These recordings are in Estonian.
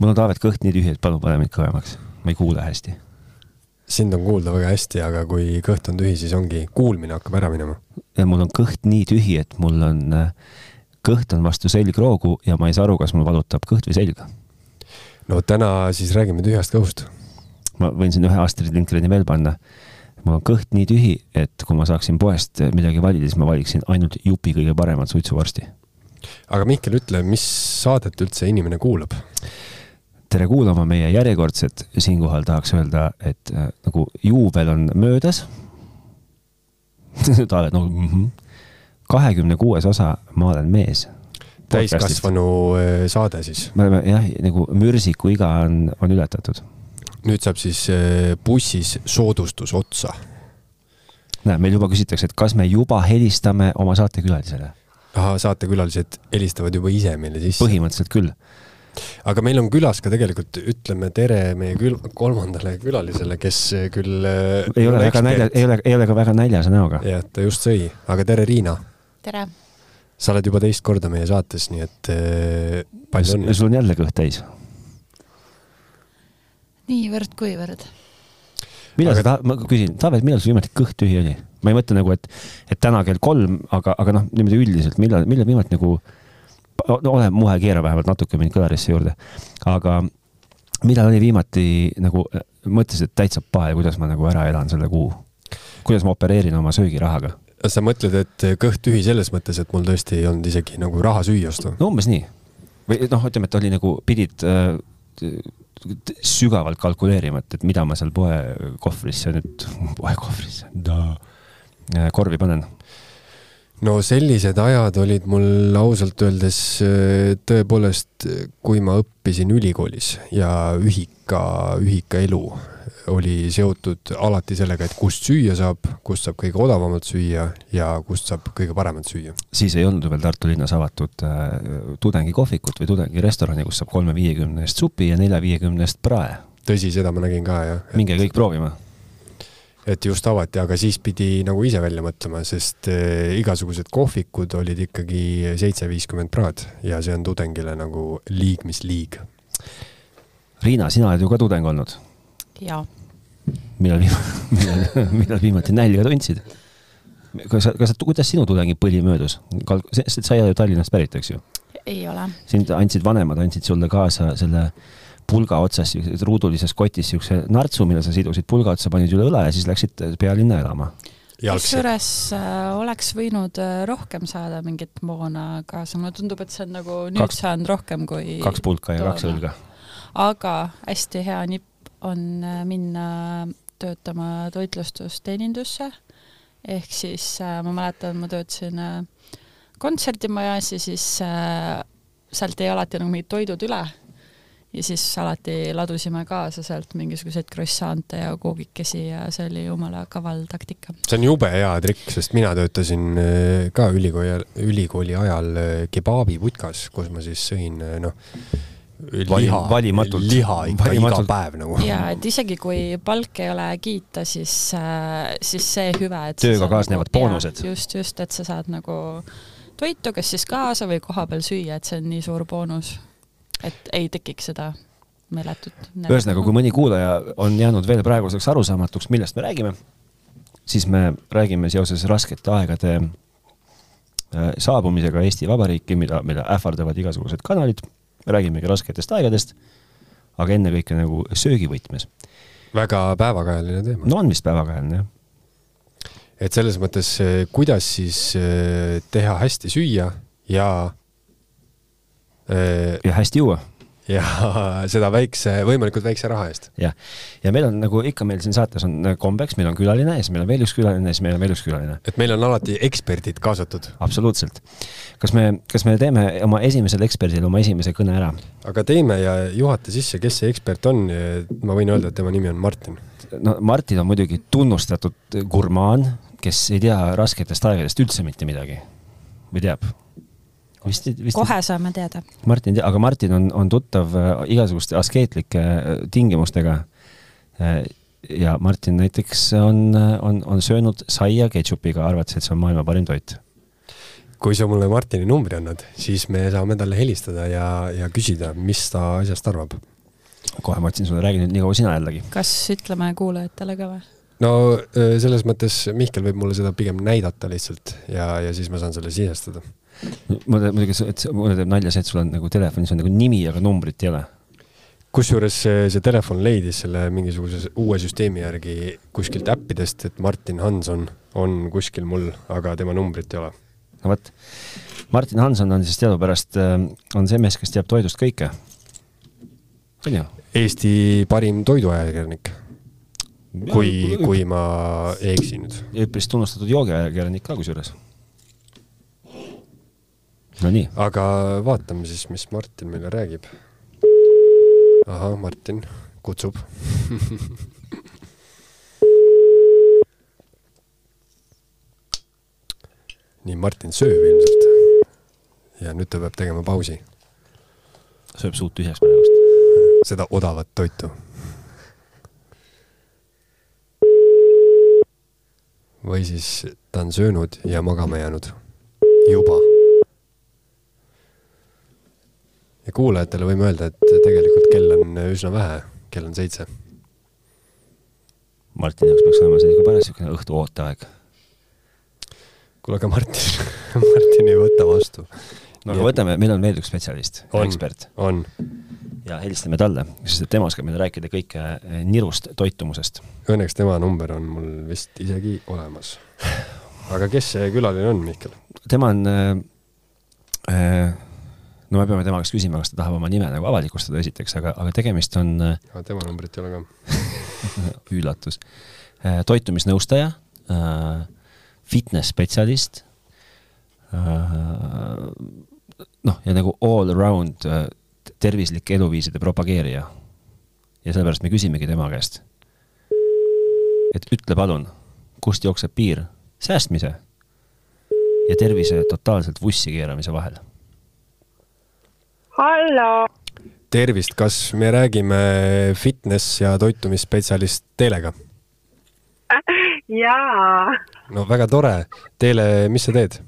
mul on Taavet kõht nii tühi, et palun pane mind kõvemaks, ma ei kuule hästi. sind on kuulda väga hästi, aga kui kõht on tühi, siis ongi, kuulmine hakkab ära minema. ja mul on kõht nii tühi, et mul on, kõht on vastu selgroogu ja ma ei saa aru, kas mul valutab kõht või selg. no täna siis räägime tühjast kõhust. ma võin siin ühe Astrid Lindgreni veel panna. mul on kõht nii tühi, et kui ma saaksin poest midagi valida, siis ma valiksin ainult jupi kõige paremat suitsuvorsti. aga Mihkel, ütle, mis saadet üldse inimene kuulab? Tere kuulama meie järjekordset, siinkohal tahaks öelda, et äh, nagu juubel on möödas Taavet nagu mm -hmm. kahekümne kuues osa Ma olen mees. täiskasvanu äh, saade siis. me oleme jah, nagu mürsiku iga on, on ületatud. nüüd saab siis äh, bussis soodustus otsa. näe, meil juba küsitakse, et kas me juba helistame oma saatekülalisele. ahah, saatekülalised helistavad juba ise meile sisse. põhimõtteliselt küll aga meil on külas ka tegelikult, ütleme tere meie kül-, kolmandale külalisele, kes küll äh, ei ole väga nälja, ei ole, ei ole ka väga näljase näoga. jah, ta just sõi, aga tere, Riina! tere! sa oled juba teist korda meie saates, nii et äh, palju õnne! sul on jälle kõht täis? niivõrd-kuivõrd. millal aga... sa ta-, ma küsin, Taavet, millal sul viimati kõht tühi oli? ma ei mõtle nagu, et, et täna kell kolm, aga, aga noh, niimoodi üldiselt, millal, millal viimati nagu no ole muhe, keera vähemalt natuke mind kõlarisse juurde. aga millal oli viimati nagu, mõtlesid, et täitsa pae, kuidas ma nagu ära elan selle kuu? kuidas ma opereerin oma söögirahaga? sa mõtled, et kõht tühi selles mõttes, et mul tõesti ei olnud isegi nagu raha süüa osta? no umbes nii. või noh, ütleme, et oli nagu, pidid äh, sügavalt kalkuleerima, et, et mida ma seal poekohvrisse nüüd, poekohvrisse, korvi panen no sellised ajad olid mul ausalt öeldes äh, tõepoolest, kui ma õppisin ülikoolis ja ühika, ühikaelu oli seotud alati sellega, et kust süüa saab, kust saab kõige odavamalt süüa ja kust saab kõige paremat süüa. siis ei olnud veel Tartu linnas avatud äh, tudengikohvikut või tudengirestorani, kus saab kolme viiekümne eest supi ja nelja viiekümne eest prae. tõsi, seda ma nägin ka, jah. minge kõik proovima et just avati, aga siis pidi nagu ise välja mõtlema, sest äh, igasugused kohvikud olid ikkagi seitse viiskümmend praad ja see on tudengile nagu liig mis liig. Riina, sina oled ju ka tudeng olnud? jaa. millal viimati, millal, millal viimati nälga tundsid? kas sa, kas sa, kuidas sinu tudengipõli möödus? sa ei ole ju Tallinnast pärit, eks ju? ei ole. sind andsid vanemad, andsid sulle kaasa selle äh, pulga otsas, ruudulises kotis siukse nartsu, mille sa sidusid pulga otsa, panid üle õla ja siis läksid pealinna elama. kusjuures äh, oleks võinud äh, rohkem saada mingit moona kaasa, mulle tundub, et see on nagu nüüd kaks, saanud rohkem kui kaks pulka ja toona. kaks õlga. aga hästi hea nipp on äh, minna töötama toitlustusteenindusse, ehk siis äh, ma mäletan, ma töötasin äh, kontserdimajas ja siis äh, sealt jäi alati nagu mingid toidud üle ja siis alati ladusime kaasa sealt mingisuguseid croissant'e ja koogikesi ja see oli jumala kaval taktika. see on jube hea trikk, sest mina töötasin äh, ka ülikooli, ülikooli ajal äh, kebaabiputkas, kus ma siis sõin äh, noh, liha, liha ikka Valimatult. iga päev nagu. ja et isegi kui palk ei ole kiita, siis, siis see hüve, et tööga kaasnevad nagu, boonused. just, just, et sa saad nagu toitu kas siis kaasa või kohapeal süüa, et see on nii suur boonus et ei tekiks seda meeletut. ühesõnaga, kui mõni kuulaja on jäänud veel praeguseks arusaamatuks, millest me räägime, siis me räägime seoses raskete aegade äh, saabumisega Eesti Vabariiki, mida, mida ähvardavad igasugused kanalid, me räägimegi rasketest aegadest, aga ennekõike nagu söögivõtmes. väga päevakajaline teema. no on vist päevakajaline, jah et selles mõttes, äh, kuidas siis äh, teha hästi süüa ja ja hästi juua. ja seda väikse, võimalikult väikse raha eest. jah, ja meil on nagu ikka meil siin saates on kombeks, meil on külaline ja siis meil on veel üks külaline ja siis meil on veel üks külaline. et meil on alati eksperdid kaasatud. absoluutselt. kas me, kas me teeme oma esimesele eksperdile oma esimese kõne ära? aga teeme ja juhata sisse, kes see ekspert on. ma võin öelda, et tema nimi on Martin. no Martin on muidugi tunnustatud gurmaan, kes ei tea rasketest aegadest üldse mitte midagi või teab vist, vist kohe saame teada. Martin, aga Martin on, on tuttav äh, igasuguste askeetlike äh, tingimustega. Äh, ja Martin näiteks on, on, on söönud saia ketšupiga, arvates, et see on maailma parim toit. kui sa mulle Martini numbri annad, siis me saame talle helistada ja, ja küsida, mis ta asjast arvab. kohe, Martin, sulle räägin nüüd nii kaua sina jällegi. kas ütleme kuulajatele ka või? no selles mõttes Mihkel võib mulle seda pigem näidata lihtsalt ja, ja siis ma saan selle sisestada. Mulle muidugi, et mulle teeb nalja see, et sul on nagu telefonis on nagu nimi, aga numbrit ei ole. kusjuures see, see telefon leidis selle mingisuguse uue süsteemi järgi kuskilt äppidest, et Martin Hanson on kuskil mul, aga tema numbrit ei ole. no vot, Martin Hanson on siis teadupärast, äh, on see mees, kes teab toidust kõike. on ju? Eesti parim toiduajakirjanik kui, kui ma ei eksi nüüd. üpris tunnustatud joogiajakirjanik ka kusjuures. Nonii. aga vaatame siis, mis Martin meile räägib. ahah, Martin kutsub nii, Martin sööb ilmselt. ja nüüd ta peab tegema pausi. sööb suud tühjaks praegust. seda odavat toitu või siis ta on söönud ja magama jäänud juba. ja kuulajatele võime öelda, et tegelikult kell on üsna vähe, kell on seitse. Martini jaoks peaks olema see ikka päris niisugune õhtu ooteaeg. kuule, aga Martin Martin ei võta vastu. no aga võtame, meil on veel üks spetsialist, ekspert. on ja helistame talle, sest et tema oskab meile rääkida kõike eh, nirust toitumusest. Õnneks tema number on mul vist isegi olemas. aga kes see külaline on, Mihkel? tema on äh,, äh, no me peame tema käest küsima, kas ta tahab oma nime nagu avalikustada esiteks, aga, aga tegemist on äh,. tema numbrit ei ole ka üllatus äh,. toitumisnõustaja äh,, fitness spetsialist noh, ja nagu all around tervislike eluviiside propageerija. ja sellepärast me küsimegi tema käest. et ütle palun, kust jookseb piir säästmise ja tervise totaalselt vussi keeramise vahel? Hallo. tervist, kas me räägime fitness ja toitumisspetsialist Teelega? jaa. no väga tore. Teele, mis sa teed?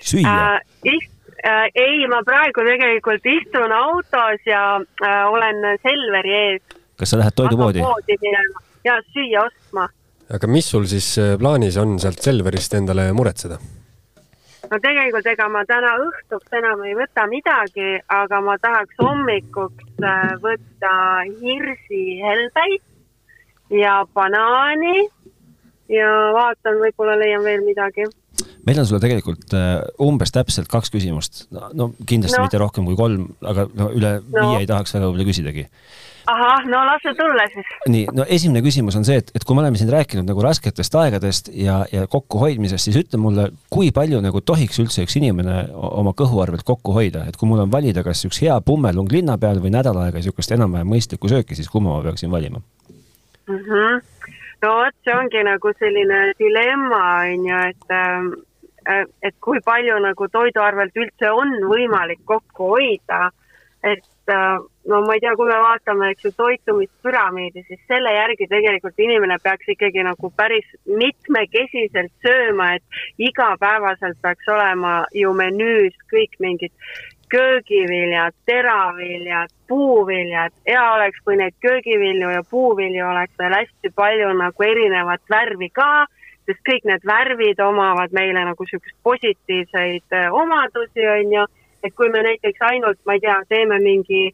süüa äh,? Äh, ei, ma praegu tegelikult istun autos ja äh, olen Selveri ees. kas sa lähed toidupoodi? ja süüa ostma. aga mis sul siis äh, plaanis on sealt Selverist endale muretseda? No tegelikult ega ma täna õhtuks enam ei võta midagi, aga ma tahaks hommikuks äh, võtta hirsihelbeid ja banaani ja vaatan, võib-olla leian veel midagi meil on sulle tegelikult uh, umbes täpselt kaks küsimust, no kindlasti no. mitte rohkem kui kolm, aga no üle no. viie ei tahaks väga võib-olla küsidagi. Ahah, no lase tulla siis. nii, no esimene küsimus on see, et, et kui me oleme siin rääkinud nagu rasketest aegadest ja, ja kokkuhoidmisest, siis ütle mulle, kui palju nagu tohiks üldse üks inimene oma kõhu arvelt kokku hoida, et kui mul on valida, kas üks hea pummelung linna peal või nädal aega niisugust enam-vähem mõistlikku sööki, siis kumma ma peaksin valima mm? -hmm. no vot, see ongi nagu selline dilemma, on ju, et ähm, Äh, et kui palju nagu toiduarvelt üldse on võimalik kokku hoida. et äh, no ma ei tea, kui me vaatame, eks ju, toitumispüramiidi, siis selle järgi tegelikult inimene peaks ikkagi nagu päris mitmekesiselt sööma, et igapäevaselt peaks olema ju menüüs kõik mingid köögiviljad, teraviljad, puuviljad. hea oleks, kui neid köögivilju ja puuvilju oleks veel hästi palju nagu erinevat värvi ka sest kõik need värvid omavad meile nagu niisuguseid positiivseid äh, omadusi, on ju, et kui me näiteks ainult, ma ei tea, teeme mingi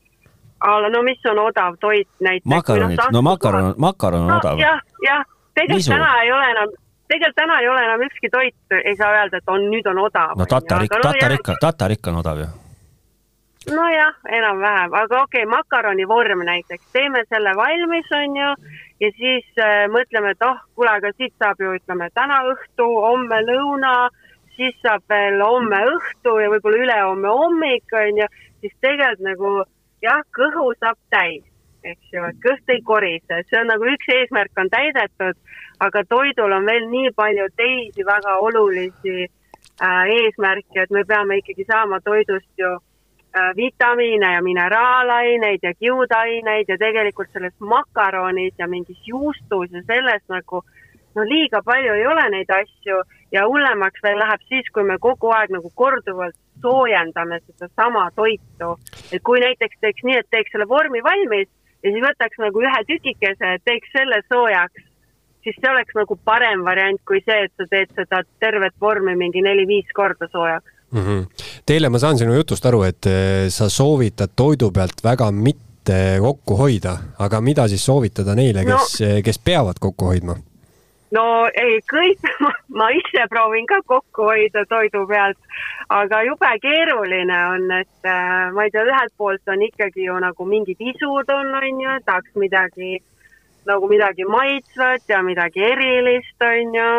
no mis on odav toit näiteks. makaronid, no makaron, makaron on no, odav. jah, jah, tegelikult täna ei ole enam, tegelikult täna ei ole enam ükski toit, ei saa öelda, et on, nüüd on odav. no tatarik, tatarik, tatarik on odav ju nojah, enam-vähem, aga okei okay,, makaroni vorm näiteks, teeme selle valmis, on ju, ja siis äh, mõtleme, et oh, kuule, aga siit saab ju ütleme täna õhtu, homme lõuna, siis saab veel homme õhtu ja võib-olla ülehomme hommik on ju, siis tegelikult nagu jah, kõhu saab täis, eks ju, et kõht ei korise, see on nagu üks eesmärk on täidetud, aga toidul on veel nii palju teisi väga olulisi äh, eesmärke, et me peame ikkagi saama toidust ju Äh, vitamiine ja mineraalaineid ja kiudaineid ja tegelikult selles makaronis ja mingis juustus ja selles nagu no liiga palju ei ole neid asju ja hullemaks veel läheb siis, kui me kogu aeg nagu korduvalt soojendame sedasama toitu. et kui näiteks teeks nii, et teeks selle vormi valmis ja siis võtaks nagu ühe tükikese, teeks selle soojaks, siis see oleks nagu parem variant kui see, et sa teed seda tervet vormi mingi neli-viis korda soojaks mm. -hmm. Teile ma saan sinu jutust aru, et eh, sa soovitad toidu pealt väga mitte kokku hoida, aga mida siis soovitada neile, kes no,, eh, kes peavad kokku hoidma? No ei, kõik, ma ise proovin ka kokku hoida toidu pealt, aga jube keeruline on, et äh, ma ei tea, ühelt poolt on ikkagi ju nagu mingid isud on, on ju, tahaks midagi nagu midagi maitsvat ja midagi erilist, on ju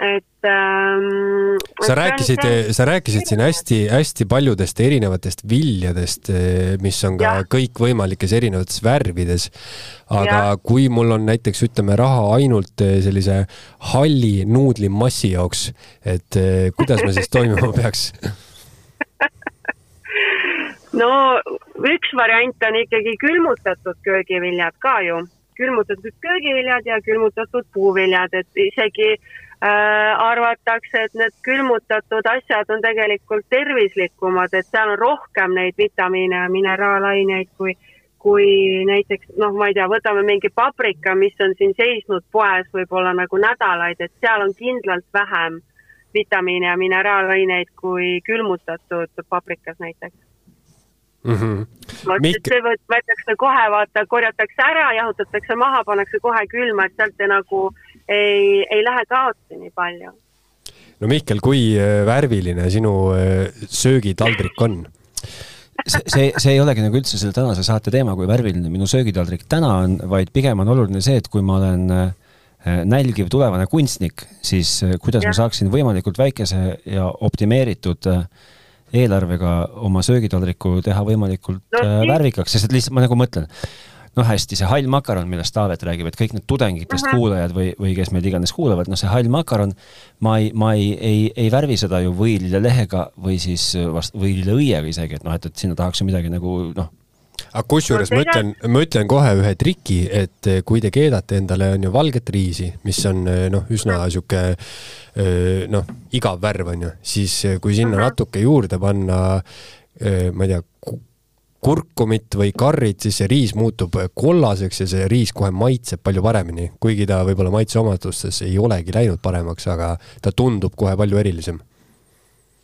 et ähm,. sa rääkisid, sa rääkisid siin hästi-hästi paljudest erinevatest viljadest, eh, mis on ka kõikvõimalikes erinevates värvides. aga ja. kui mul on näiteks, ütleme, raha ainult eh, sellise halli nuudlimassi jaoks, et eh, kuidas ma siis toimima peaks no üks variant on ikkagi külmutatud köögiviljad ka ju, külmutatud köögiviljad ja külmutatud puuviljad, et isegi äh, arvatakse, et need külmutatud asjad on tegelikult tervislikumad, et seal on rohkem neid vitamiine ja mineraalaineid kui, kui näiteks noh, ma ei tea, võtame mingi paprika, mis on siin seisnud poes võib-olla nagu nädalaid, et seal on kindlalt vähem vitamiine ja mineraalaineid kui külmutatud paprikas näiteks mm. -hmm. Mik..., see võetakse kohe, vaata, korjatakse ära, jahutatakse maha, pannakse kohe külma, et sealt nagu ei, ei lähe kaotsi nii palju. no Mihkel, kui äh, värviline sinu äh, söögitaldrik on? see, see, see ei olegi nagu üldse selle tänase saate teema, kui värviline minu söögitaldrik täna on, vaid pigem on oluline see, et kui ma olen äh, nälgiv tulevane kunstnik, siis kuidas ja. ma saaksin võimalikult väikese ja optimeeritud eelarvega oma söögitaldriku teha võimalikult no, värvikaks, sest et lihtsalt ma nagu mõtlen, noh, hästi, see hall makaron, millest Taavet räägib, et kõik need tudengitest uh -huh. kuulajad või, või kes meid iganes kuulavad, noh, see hall makaron, ma ei, ma ei, ei, ei värvi seda ju võililelehega või siis vast võilileõiega isegi, et noh, et, et sinna tahaks ju midagi nagu noh, aga kusjuures ma ütlen, ma ütlen kohe ühe triki, et eh, kui te keedate endale, on ju valget riisi, mis on eh, noh, üsna sihuke eh, noh, igav värv on ju, siis kui sinna natuke juurde panna, ma ei tea, kurkumit või karrit, siis see riis muutub kollaseks ja see riis kohe maitseb palju paremini, kuigi ta võib-olla maitseomadustes ei olegi läinud paremaks, aga ta tundub kohe palju erilisem.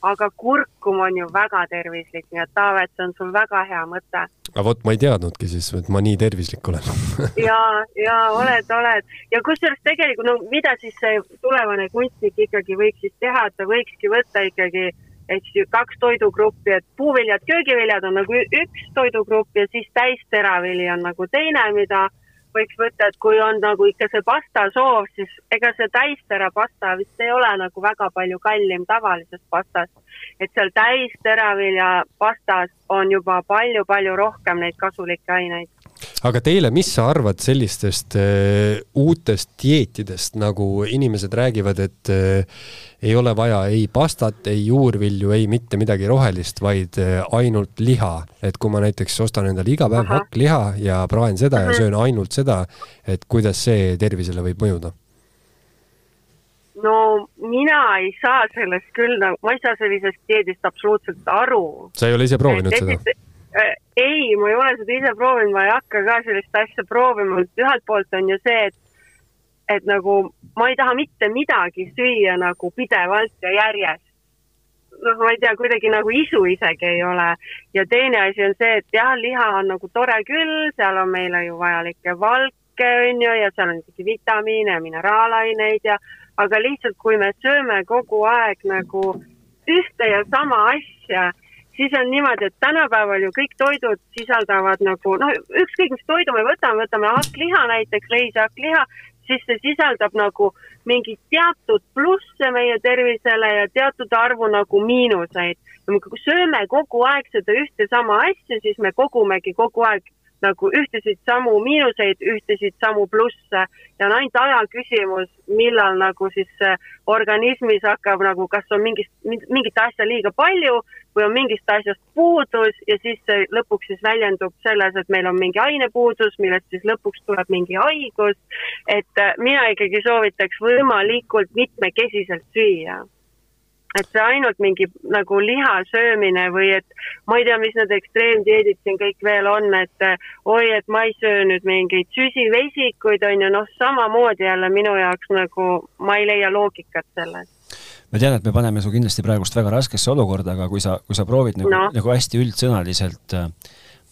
Aga kurkum on ju väga tervislik, nii et Taavet, see on sul väga hea mõte. aga vot ma ei teadnudki siis, et ma nii tervislik olen. Ja, ja oled, oled. Ja kusjuures tegelikult no mida siis see tulevane kunstnik ikkagi võiks siis teha, et ta võikski võtta ikkagi eks ju kaks toidugruppi, et puuviljad, köögiviljad on nagu üks toidugrupp ja siis täisteravili on nagu teine, mida võiks võtta, et kui on nagu ikka see pasta soov, siis ega see täistera pasta vist ei ole nagu väga palju kallim tavalisest pastast. et seal täisteravilja pastas on juba palju-palju rohkem neid kasulikke aineid aga teile, mis sa arvad sellistest äh, uutest dieetidest, nagu inimesed räägivad, et äh, ei ole vaja ei pastat, ei juurvilju, ei mitte midagi rohelist, vaid äh, ainult liha. et kui ma näiteks ostan endale iga päev hakkliha ja praen seda ja söön ainult seda, et kuidas see tervisele võib mõjuda? no mina ei saa sellest küll, nagu, ma ei saa sellisest dieedist absoluutselt aru. sa ei ole ise proovinud et, seda? Äh, ei, ma ei ole seda ise proovinud, ma ei hakka ka sellist asja proovima, ühelt poolt on ju see, et et nagu ma ei taha mitte midagi süüa nagu pidevalt ja järjest. noh, ma ei tea, kuidagi nagu isu isegi ei ole. ja teine asi on see, et jah, liha on nagu tore küll, seal on meile ju vajalikke valke, on ju, ja seal on ikkagi vitamiine mineraalaineid ja aga lihtsalt, kui me sööme kogu aeg nagu ühte ja sama asja siis on niimoodi, et tänapäeval ju kõik toidud sisaldavad nagu noh, ükskõik mis toidu me võtame, võtame hakkliha näiteks, leishakkliha, siis see sisaldab nagu mingeid teatud plusse meie tervisele ja teatud arvu nagu miinuseid. kui sööme kogu aeg seda ühte sama asja, siis me kogumegi kogu aeg nagu ühtesid samu miinuseid, ühtesid samu plusse ja on ainult aja küsimus, millal nagu siis organismis hakkab nagu, kas on mingist, mingit asja liiga palju või on mingist asjast puudus ja siis see lõpuks siis väljendub selles, et meil on mingi ainepuudus, millest siis lõpuks tuleb mingi haigus. et mina ikkagi soovitaks võimalikult mitmekesiselt süüa et see ainult mingi nagu liha söömine või et ma ei tea, mis need ekstreemdieedid siin kõik veel on, et oi, et ma ei söö nüüd mingeid süsivesikuid, on ju, noh, samamoodi jälle minu jaoks nagu ma ei leia loogikat selles ma tean, et me paneme su kindlasti praegust väga raskesse olukorda, aga kui sa, kui sa proovid nagu no., nagu hästi üldsõnaliselt eh,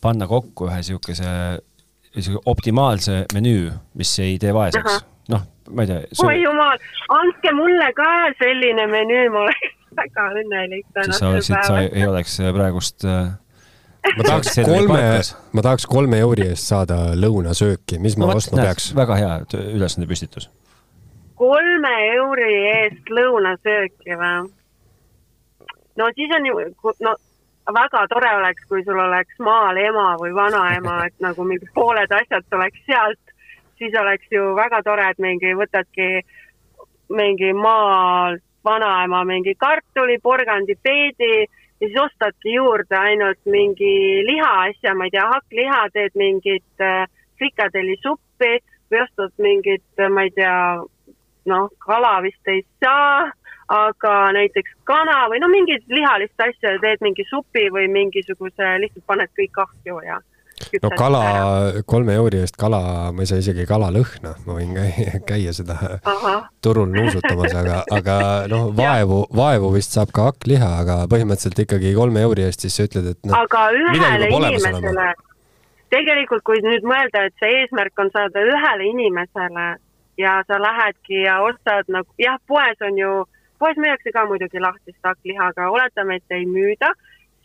panna kokku ühe niisuguse, niisuguse optimaalse menüü, mis ei tee vaeseks, noh, ma ei tea sul.... oi jumal, andke mulle ka selline menüü, ma oleks väga õnnelik päeval. sa, sa ei oleks äh, praegust äh, ma tahaks kolme, ma tahaks kolme euri eest saada lõunasööki, mis ma no, ostma näed, peaks? väga hea ülesande püstitus. kolme euri eest lõunasööki või? no siis on ju, no väga tore oleks, kui sul oleks maal ema või vanaema, et nagu mingid pooled asjad tuleks sealt siis oleks ju väga tore, et mingi võtadki mingi maalt vanaema mingi kartuli, porgandi, peedi ja siis ostadki juurde ainult mingi lihaasja, ma ei tea, hakkliha, teed mingit äh, frikadellisuppi või ostad mingit, ma ei tea, noh, kala vist ei saa, aga näiteks kana või no mingit lihalist asja teed mingi supi või mingisuguse, lihtsalt paned kõik ahju ja no kala, kolme euri eest kala, ma ei saa isegi kalalõhna, ma võin käia seda Aha. turul nuusutamas, aga, aga noh, vaevu, vaevu vist saab ka hakkliha, aga põhimõtteliselt ikkagi kolme euri eest siis sa ütled, et noh. aga ühele inimesele, tegelikult kui nüüd mõelda, et see eesmärk on saada ühele inimesele ja sa lähedki ja ostad nagu, jah, poes on ju, poes müüakse ka muidugi lahtist hakkliha, aga oletame, et ei müüda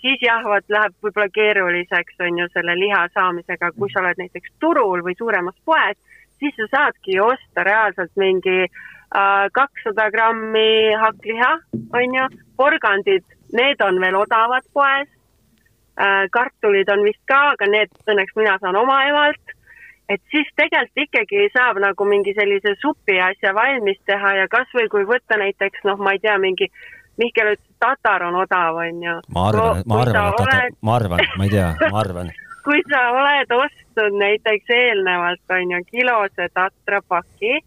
siis jah, vot läheb võib-olla keeruliseks, on ju, selle liha saamisega, kui sa oled näiteks turul või suuremas poes, siis sa saadki osta reaalselt mingi äh, kakssada äh, grammi hakkliha, on ju, porgandid, need on veel odavad poes äh,. kartulid on vist ka, aga need õnneks mina saan oma emalt. et siis tegelikult ikkagi saab nagu mingi sellise supi asja valmis teha ja kasvõi kui võtta näiteks noh, ma ei tea, mingi Mihkel ütles, et tatar on odav, onju. ma arvan no,, ma arvan, et tatar oled..., ma arvan, ma ei tea, ma arvan kui sa oled ostnud näiteks eelnevalt, onju, kilose tatrapaki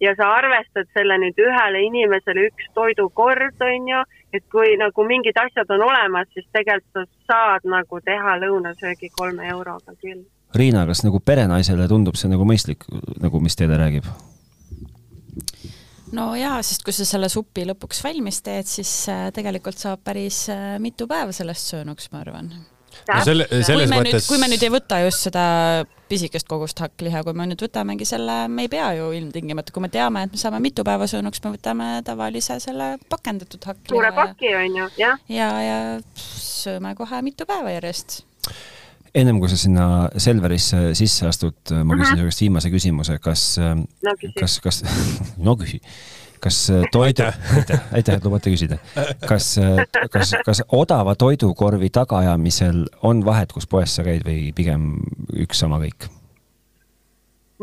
ja sa arvestad selle nüüd ühele inimesele üks toidukord, onju, et kui nagu mingid asjad on olemas, siis tegelikult sa saad nagu teha lõunasöögi kolme euroga küll. Riina, kas nagu perenaisele tundub see nagu mõistlik, nagu mis teile räägib? No jaa, sest kui sa selle supi lõpuks valmis teed, siis äh, tegelikult saab päris äh, mitu päeva sellest söönuks, ma arvan. no selle, selles kui mõttes. kui me nüüd ei võta just seda pisikest kogust hakkliha, kui me nüüd võtamegi selle, me ei pea ju ilmtingimata, kui me teame, et me saame mitu päeva söönuks, me võtame tavalise selle pakendatud hakkliha. suure paki on ju, jah. ja, ja sööme kohe mitu päeva järjest ennem kui sa sinna Selverisse sisse astud, ma küsin su käest viimase küsimuse, kas no,, kas, kas, no küsi, kas toidu, aitäh, aitäh, et lubate küsida. kas, kas, kas odava toidukorvi tagaajamisel on vahet, kus poes sa käid või pigem üks sama kõik?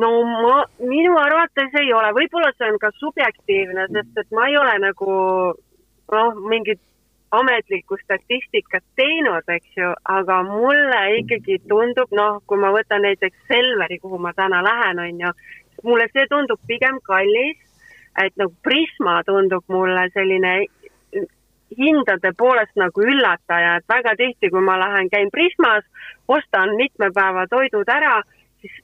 no ma, minu arvates ei ole, võib-olla see on ka subjektiivne, sest et ma ei ole nagu noh, mingit ametlikku statistikat teinud, eks ju, aga mulle ikkagi tundub, noh, kui ma võtan näiteks Selveri, kuhu ma täna lähen, on ju, mulle see tundub pigem kallis, et nagu Prisma tundub mulle selline hindade poolest nagu üllataja, et väga tihti, kui ma lähen, käin Prismas, ostan mitme päeva toidud ära, siis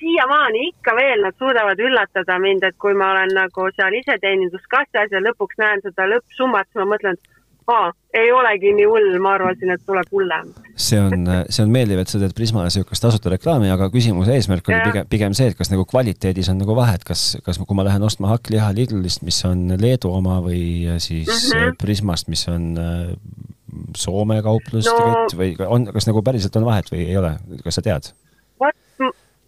siiamaani ikka veel nad suudavad üllatada mind, et kui ma olen nagu seal iseteeninduskassas ja lõpuks näen seda lõppsummat, siis ma mõtlen, et aa, ei olegi nii hull, ma arvasin, et tuleb hullem. see on, see on meeldiv, et sa teed Prismale niisugust tasuta reklaami, aga küsimuse eesmärk oli pigem, pigem see, et kas nagu kvaliteedis on nagu vahet, kas, kas kui ma lähen ostma hakkliha Lidlist, mis on Leedu oma või siis mm -hmm. Prismast, mis on äh, Soome kauplust no, või on, kas nagu päriselt on vahet või ei ole, kas sa tead?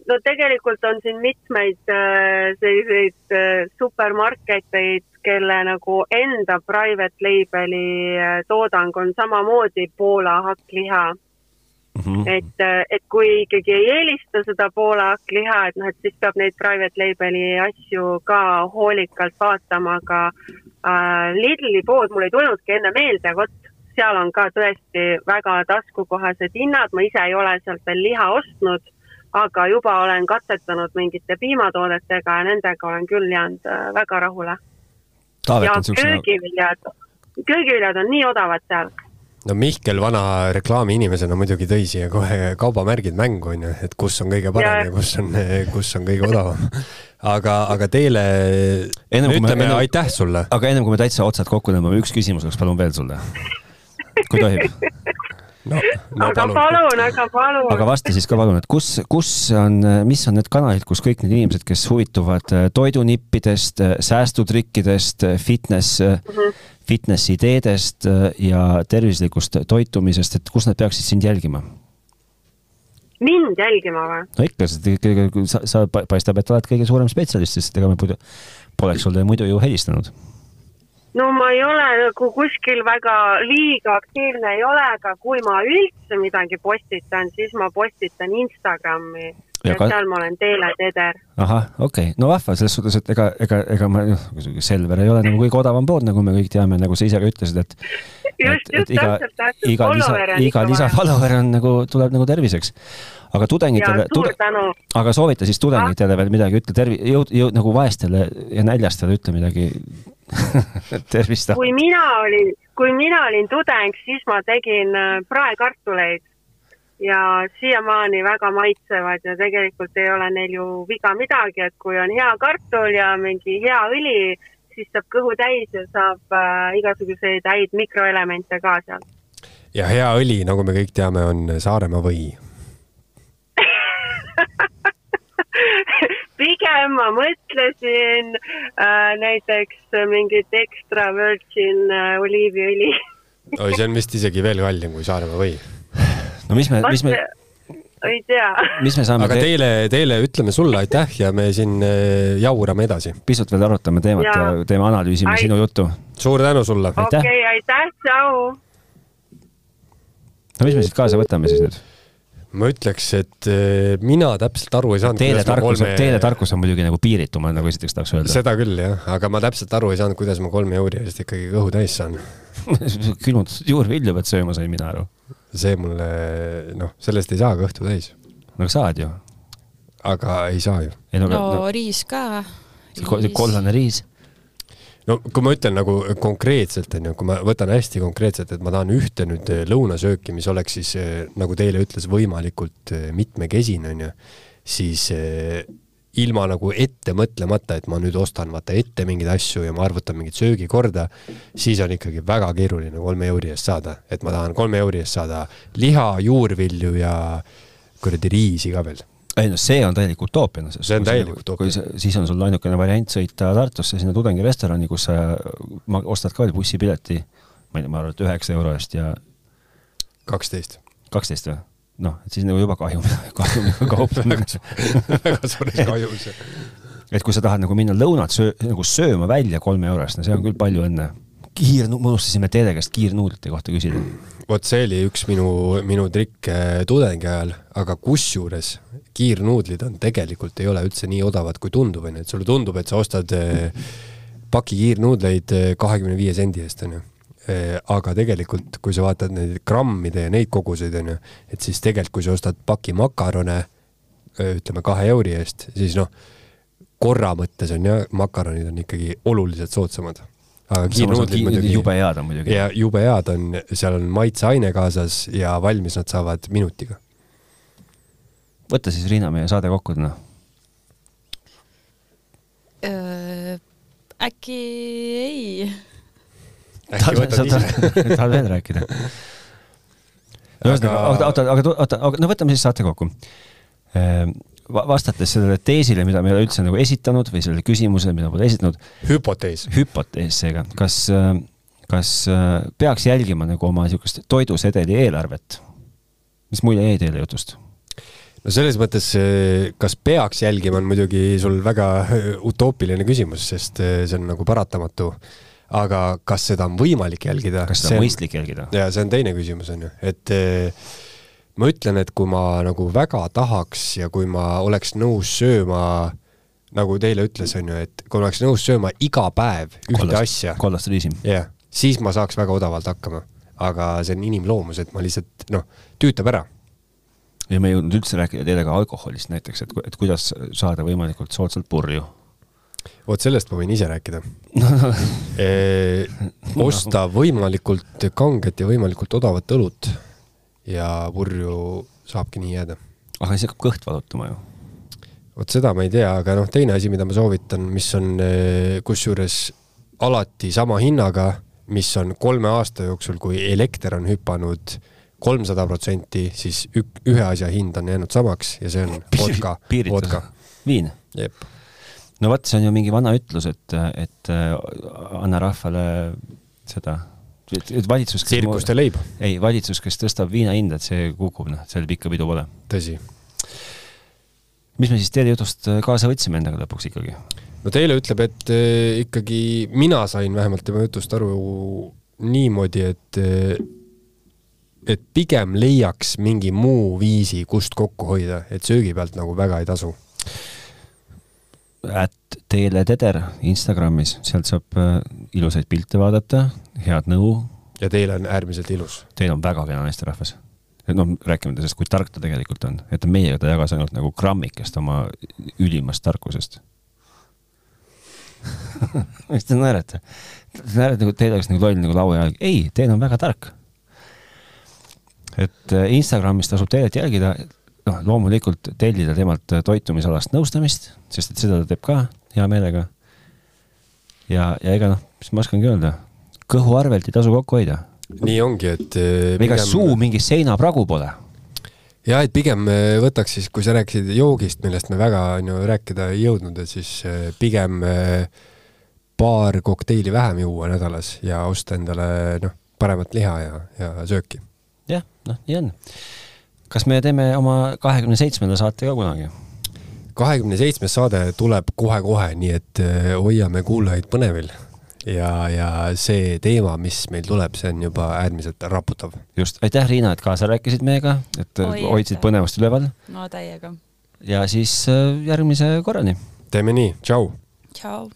No tegelikult on siin mitmeid äh, selliseid äh, supermarketeid, kelle nagu enda private label'i äh, toodang on samamoodi Poola hakkliha mm. mm. -hmm. et, et kui ikkagi ei eelista seda Poola hakkliha, et noh, et siis peab neid private label'i asju ka hoolikalt vaatama, aga äh, Lidli pood mul ei tulnudki enne meelde, vot seal on ka tõesti väga taskukohased hinnad, ma ise ei ole sealt veel liha ostnud, aga juba olen katsetanud mingite piimatoodetega ja nendega olen küll jäänud äh, väga rahule. ja köögiviljad, köögiviljad on nii odavad seal no Mihkel vana reklaamiinimesena muidugi tõi siia kohe kaubamärgid mängu, onju, et kus on kõige parem ja, ja kus on, kus on kõige odavam. aga, aga teile ennem, ütleme ennem, aitäh sulle. aga ennem kui me täitsa otsad kokku tõmbame, üks küsimus oleks palun veel sulle, kui tohib no, no aga palun, palun, aga palun. aga vasta siis ka palun, et kus, kus on, mis on need kanalid, kus kõik need inimesed, kes huvituvad äh, toidunippidest, äh, säästutrikkidest, äh, fitness mm, -hmm. fitness ideedest ja tervislikust toitumisest, et kus nad peaksid sind jälgima? mind jälgima või? no ikka, sa, sa paistab, et oled kõige suurem spetsialist, sest ega me muidu poleks sulle muidu ju helistanud no ma ei ole nagu kuskil väga liiga aktiivne ei ole, aga kui ma üldse midagi postitan, siis ma postitan Instagrami ja, ka... seal ma olen teeleteder. ahah, okei okay., no vahva selles suhtes, et ega, ega, ega ma, noh, Selver ei ole nagu kõige odavam pood, nagu me kõik teame, nagu sa ise ka ütlesid, et just, just iga, täpselt, täpselt. iga lisa, iga lisa follower on nagu, tuleb nagu terviseks. aga tudengitele, tude, aga soovita siis tudengitele veel midagi, ütle tervi-, jõud, jõud nagu vaestele ja näljastele ütle midagi tervist. kui mina olin, kui mina olin tudeng, siis ma tegin äh, praekartuleid ja siiamaani väga maitsevad ja tegelikult ei ole neil ju viga midagi, et kui on hea kartul ja mingi hea õli, siis saab kõhu täis ja saab äh, igasuguseid häid mikroelemente ka seal. ja hea õli, nagu me kõik teame, on Saaremaa või pigem ma mõtlesin äh, näiteks mingit extra virgin äh, oliiviõli oi, see on vist isegi veel kallim kui Saaremaa või? no mis me, mis me ei tea. mis me saame aga te... teile, teile ütleme sulle aitäh ja me siin äh, jaurame edasi. pisut veel arutame teemat ja, ja teeme analüüsime Ait... sinu juttu. suur tänu sulle. okei okay,, aitäh, tšau. no mis me siit kaasa võtame siis nüüd? Ma ütleks, et eh, mina täpselt aru ei saanud. teeletarkus kolme..., teeletarkus on muidugi nagu piiritu, ma nagu esiteks tahaks öelda. seda küll jah, aga ma täpselt aru ei saanud, kuidas ma kolme euri eest ikkagi kõhu täis saan külmutatud juurvilju pead sööma, sain mina aru. see mulle, noh, sellest ei saa kõhtu täis. no saad ju. aga ei saa ju. no, no, no riis ka. kollane riis no kui ma ütlen nagu konkreetselt, onju, kui ma võtan hästi konkreetselt, et ma tahan ühte nüüd eh, lõunasööki, mis oleks siis eh, nagu teile ütles, võimalikult eh, mitmekesine, onju, siis ilma nagu ette mõtlemata, et ma nüüd ostan vaata ette mingeid asju ja ma arvutan mingit söögikorda, siis on ikkagi väga keeruline kolme euri eest saada, et ma tahan kolme euri eest saada liha, juurvilju ja kuradi riisi ka veel ei no see on täielik utoopia. see on täielik utoopia. siis on sul ainukene variant sõita Tartusse sinna tudengirestorani, kus sa ostad ka veel bussipileti, ma ei tea, ma arvan, et üheksa euro eest ja kaksteist. kaksteist või? noh, et siis nagu juba kahjum, kahjumiga kauplemine väga suures kahjumis. et kui sa tahad nagu minna lõunat söö, nagu sööma välja kolme euro eest, no see on küll palju õnne. Kiir, me unustasime Teede käest kiirnuudlite kohta küsida. vot see oli üks minu, minu trikk tudengi ajal, aga kusjuures kiirnuudlid on tegelikult ei ole üldse nii odavad, kui tundub, onju, et sulle tundub, et sa ostad eh, paki kiirnuudleid eh, kahekümne viie sendi eest, onju. Aga tegelikult, kui sa vaatad neid grammide ja neid koguseid, onju, et siis tegelikult, kui sa ostad paki makarone, ütleme kahe euri eest, siis noh, korra mõttes on jah, makaronid on ikkagi oluliselt soodsamad aga kiirnuudlid muidugi. jube head on muidugi. ja jube head on, seal on maitseaine kaasas ja valmis nad saavad minutiga võta siis, Riina, meie saade kokku täna. äkki ei. tahad veel rääkida? ühesõnaga, oota, oota, aga oota, aga no võtame siis saate kokku. Vastates sellele teesile, mida me ei ole üldse nagu esitanud või sellele küsimusele, mida pole esitanud. hüpotees. hüpotees seega, kas, kas peaks jälgima nagu oma niisugust toidusedeli eelarvet? mis mulje jäi teile jutust? no selles mõttes, kas peaks jälgima, on muidugi sul väga utoopiline küsimus, sest see on nagu paratamatu. aga kas seda on võimalik jälgida? kas seda on mõistlik jälgida? ja see on teine küsimus, on ju, et ma ütlen, et kui ma nagu väga tahaks ja kui ma oleks nõus sööma, nagu teile ütles, on ju, et kui ma oleks nõus sööma iga päev ühte Kollast- asja, kollast riisi. jah yeah,, siis ma saaks väga odavalt hakkama. aga see on inimloomus, et ma lihtsalt noh, tüütab ära. ja me ei jõudnud üldse rääkida teile ka alkoholist näiteks, et, et kuidas saada võimalikult soodsalt purju. vot sellest ma võin ise rääkida e,. osta võimalikult kanget ja võimalikult odavat õlut ja purju saabki nii jääda aga siis hakkab kõht valutama ju. vot seda ma ei tea, aga noh, teine asi, mida ma soovitan, mis on eh, kusjuures alati sama hinnaga, mis on kolme aasta jooksul, kui elekter on hüpanud kolmsada protsenti, siis ük, ühe asja hind on jäänud samaks ja see on vodka, vodka. viin. jep, no vot, see on ju mingi vana ütlus, et, et äh, anna rahvale seda, et valitsus. tsirkuste leib, ei, valitsus, kes tõstab viina hinda, et see kukub, noh, seal pikka pidu pole. tõsi. mis me siis teie jutust äh, kaasa võtsime endaga lõpuks ikkagi? no Teele ütleb, et eh, ikkagi mina sain vähemalt tema jutust aru niimoodi, et eh, et pigem leiaks mingi muu viisi, kust kokku hoida, et söögi pealt nagu väga ei tasu. At Teele Teder Instagramis, sealt saab äh, ilusaid pilte vaadata, head nõu, ja Teele on äärmiselt ilus. teil on väga kena naisterahvas. noh, rääkimata sellest, kui tark ta tegelikult on, et meiega ta jagas ainult nagu grammikest oma ülimast tarkusest. mis te naerate? Te naerate nagu teil oleks nagu loll nagu lauajalg, ei, teil on väga tark. et äh, Instagramis tasub Teelet jälgida, noh, loomulikult tellida temalt toitumisalast nõustamist, sest et seda ta teeb ka hea meelega. ja, ja ega noh, mis ma oskangi öelda, kõhu arvelt ei tasu kokku hoida. nii ongi, et eh, ega suu mingi seinapragu pole ja et pigem eh, võtaks siis, kui sa rääkisid joogist, millest me väga on ju rääkida ei jõudnud, et siis eh, pigem paar kokteili vähem juua nädalas ja osta endale noh, paremat liha ja, ja sööki. jah, noh, nii on. Kas me teeme oma kahekümne seitsmenda saate ka kunagi? kahekümne seitsmes saade tuleb kohe-kohe, nii et eh, hoiame kuulajaid põnevil. ja, ja see teema, mis meil tuleb, see on juba äärmiselt raputav. just, aitäh, Riina, et kaasa rääkisid meiega, et Oi, Oi, hoidsid aitäh. põnevust üleval no täiega. ja siis äh, järgmise korrani teeme nii, tšau. tšau.